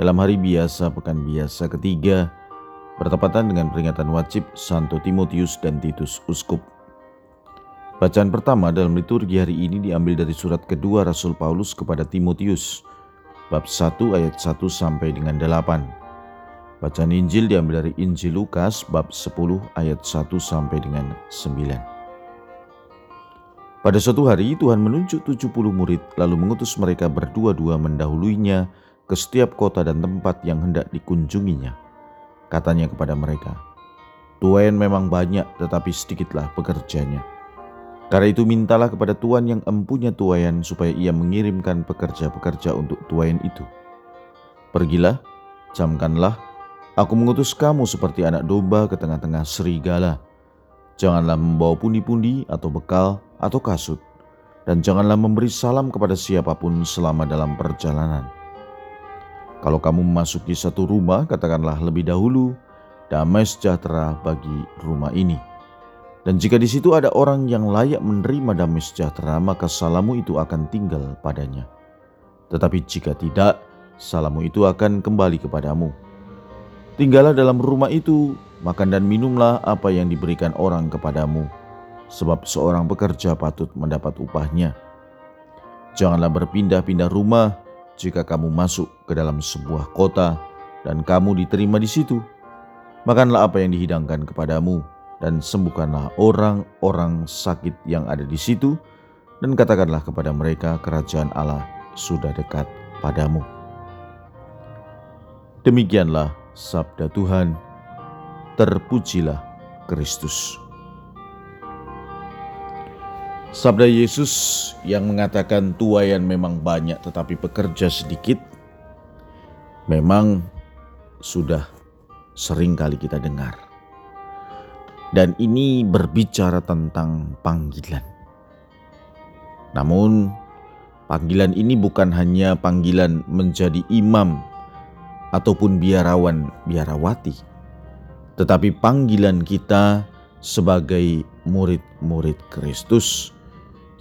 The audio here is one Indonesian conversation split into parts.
dalam hari biasa pekan biasa ketiga bertepatan dengan peringatan wajib Santo Timotius dan Titus Uskup. Bacaan pertama dalam liturgi hari ini diambil dari surat kedua Rasul Paulus kepada Timotius, bab 1 ayat 1 sampai dengan 8. Bacaan Injil diambil dari Injil Lukas bab 10 ayat 1 sampai dengan 9. Pada suatu hari Tuhan menunjuk 70 murid lalu mengutus mereka berdua-dua mendahuluinya ke setiap kota dan tempat yang hendak dikunjunginya. Katanya kepada mereka, Tuhan memang banyak tetapi sedikitlah pekerjanya. Karena itu mintalah kepada Tuhan yang empunya tuayan supaya ia mengirimkan pekerja-pekerja untuk tuayan itu. Pergilah, camkanlah, aku mengutus kamu seperti anak domba ke tengah-tengah serigala. Janganlah membawa pundi-pundi atau bekal atau kasut, dan janganlah memberi salam kepada siapa pun selama dalam perjalanan kalau kamu memasuki satu rumah, katakanlah lebih dahulu, damai sejahtera bagi rumah ini. Dan jika di situ ada orang yang layak menerima damai sejahtera, maka salamu itu akan tinggal padanya. Tetapi jika tidak, salamu itu akan kembali kepadamu. Tinggallah dalam rumah itu, makan dan minumlah apa yang diberikan orang kepadamu, sebab seorang pekerja patut mendapat upahnya. Janganlah berpindah-pindah rumah, jika kamu masuk ke dalam sebuah kota dan kamu diterima di situ, makanlah apa yang dihidangkan kepadamu dan sembuhkanlah orang-orang sakit yang ada di situ dan katakanlah kepada mereka kerajaan Allah sudah dekat padamu. Demikianlah sabda Tuhan, terpujilah Kristus. Sabda Yesus yang mengatakan tuayan memang banyak tetapi pekerja sedikit memang sudah sering kali kita dengar. Dan ini berbicara tentang panggilan. Namun panggilan ini bukan hanya panggilan menjadi imam ataupun biarawan biarawati, tetapi panggilan kita sebagai murid-murid Kristus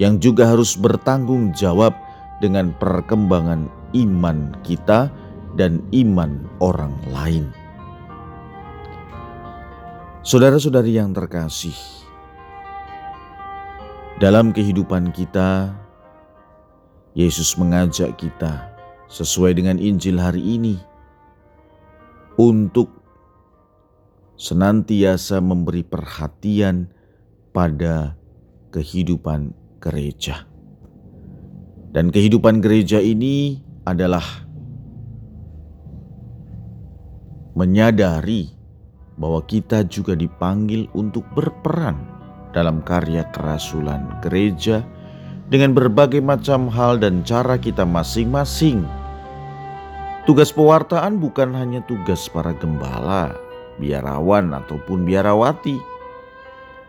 yang juga harus bertanggung jawab dengan perkembangan iman kita dan iman orang lain. Saudara-saudari yang terkasih, dalam kehidupan kita, Yesus mengajak kita sesuai dengan Injil hari ini untuk senantiasa memberi perhatian pada kehidupan gereja. Dan kehidupan gereja ini adalah menyadari bahwa kita juga dipanggil untuk berperan dalam karya kerasulan gereja dengan berbagai macam hal dan cara kita masing-masing. Tugas pewartaan bukan hanya tugas para gembala, biarawan, ataupun biarawati,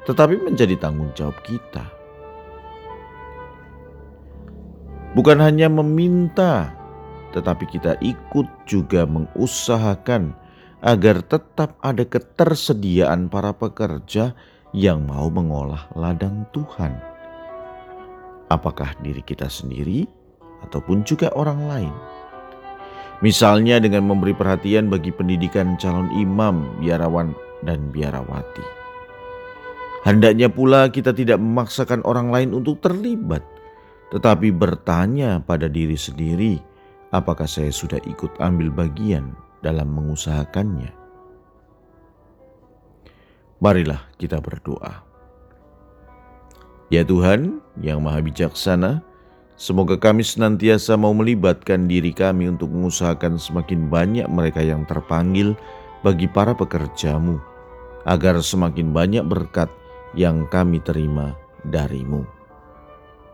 tetapi menjadi tanggung jawab kita Bukan hanya meminta, tetapi kita ikut juga mengusahakan agar tetap ada ketersediaan para pekerja yang mau mengolah ladang Tuhan. Apakah diri kita sendiri ataupun juga orang lain? Misalnya dengan memberi perhatian bagi pendidikan calon imam, biarawan, dan biarawati. Hendaknya pula kita tidak memaksakan orang lain untuk terlibat tetapi bertanya pada diri sendiri, apakah saya sudah ikut ambil bagian dalam mengusahakannya? Marilah kita berdoa. Ya Tuhan yang Maha Bijaksana, semoga kami senantiasa mau melibatkan diri kami untuk mengusahakan semakin banyak mereka yang terpanggil bagi para pekerjamu, agar semakin banyak berkat yang kami terima darimu.